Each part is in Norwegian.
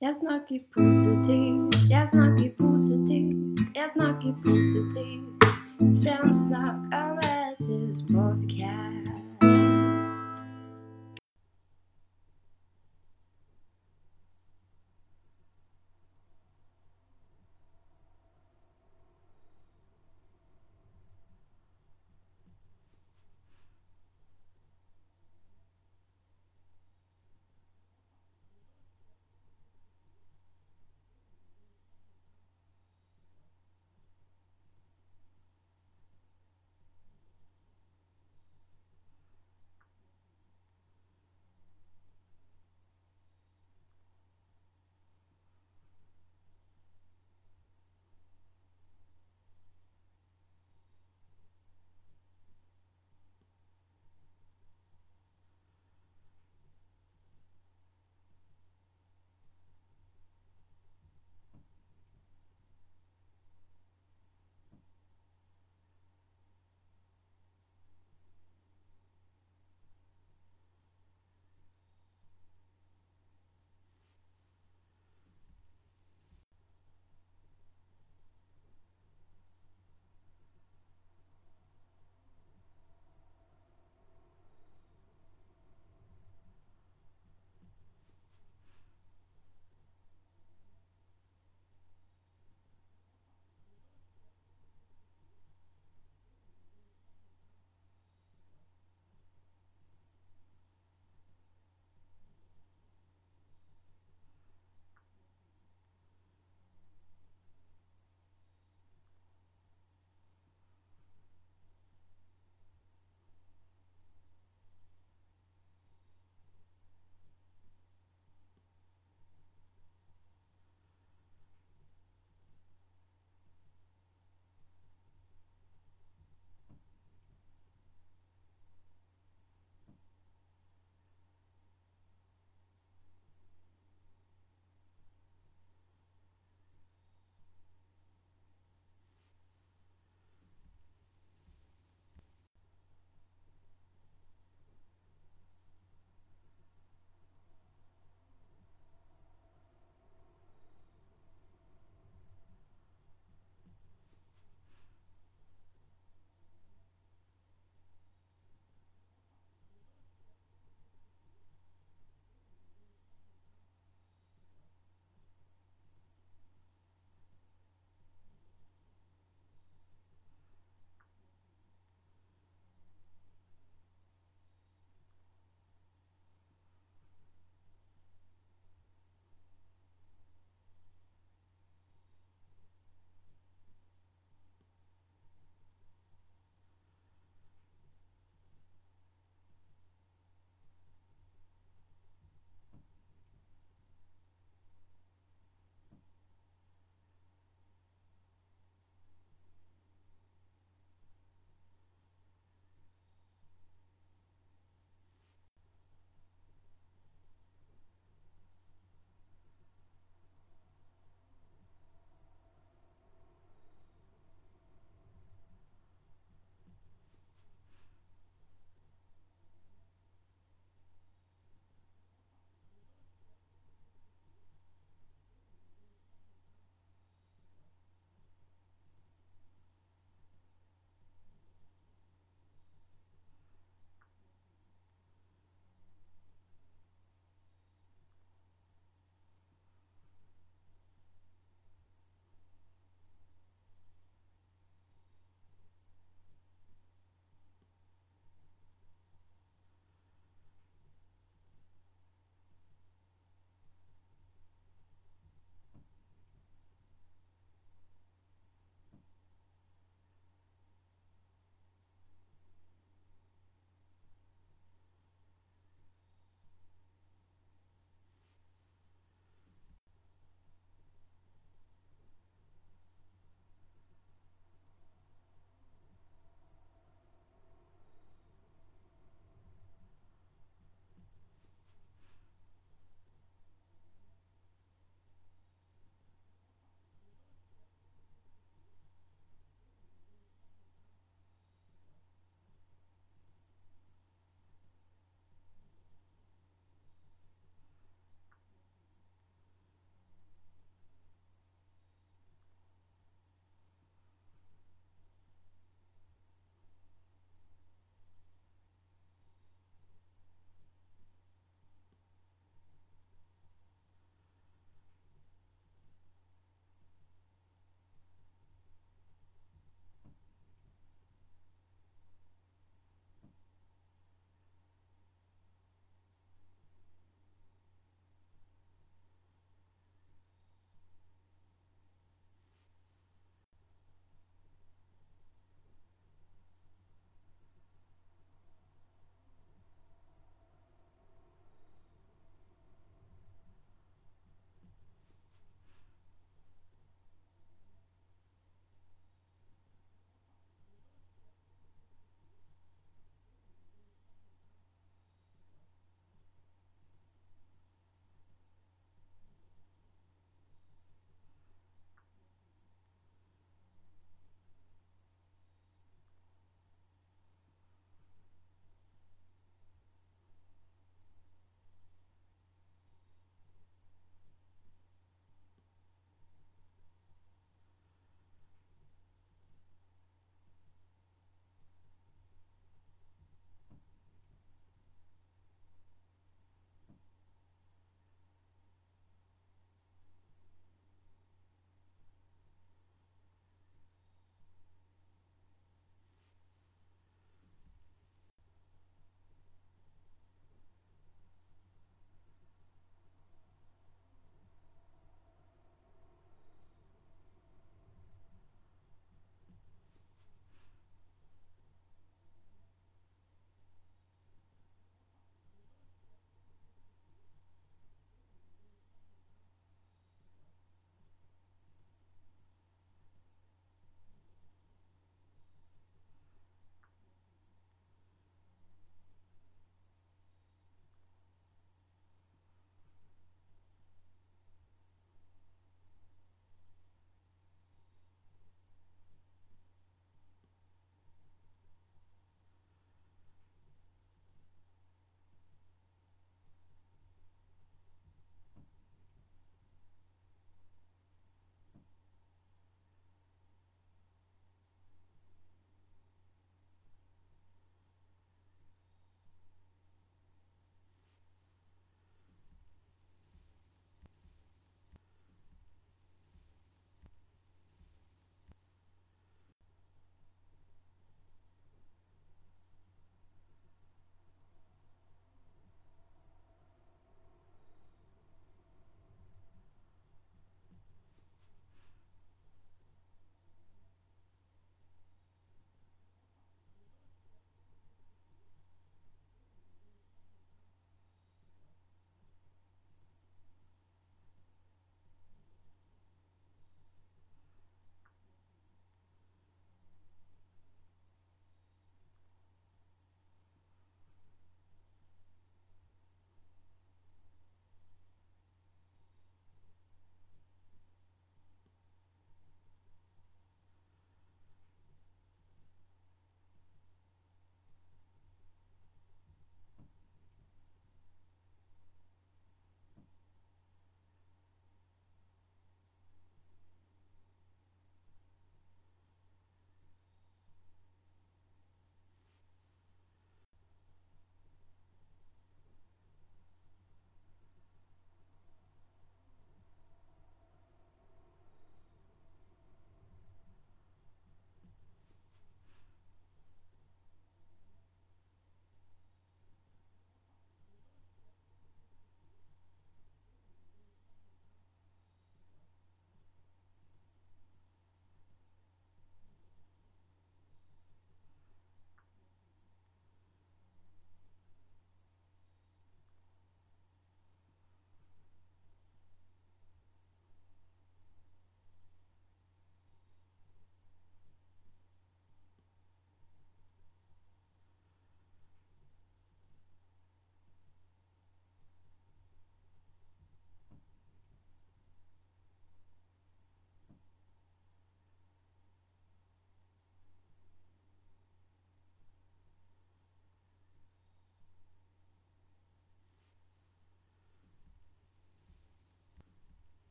Jeg snakker positivt, jeg snakker positivt, jeg snakker positivt. Fremsnakk Anettes podkast.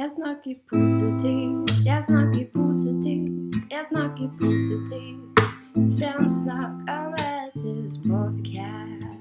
Jeg snakker positivt, jeg snakker positivt, jeg snakker positivt. Fremsnakk annerledes podcast.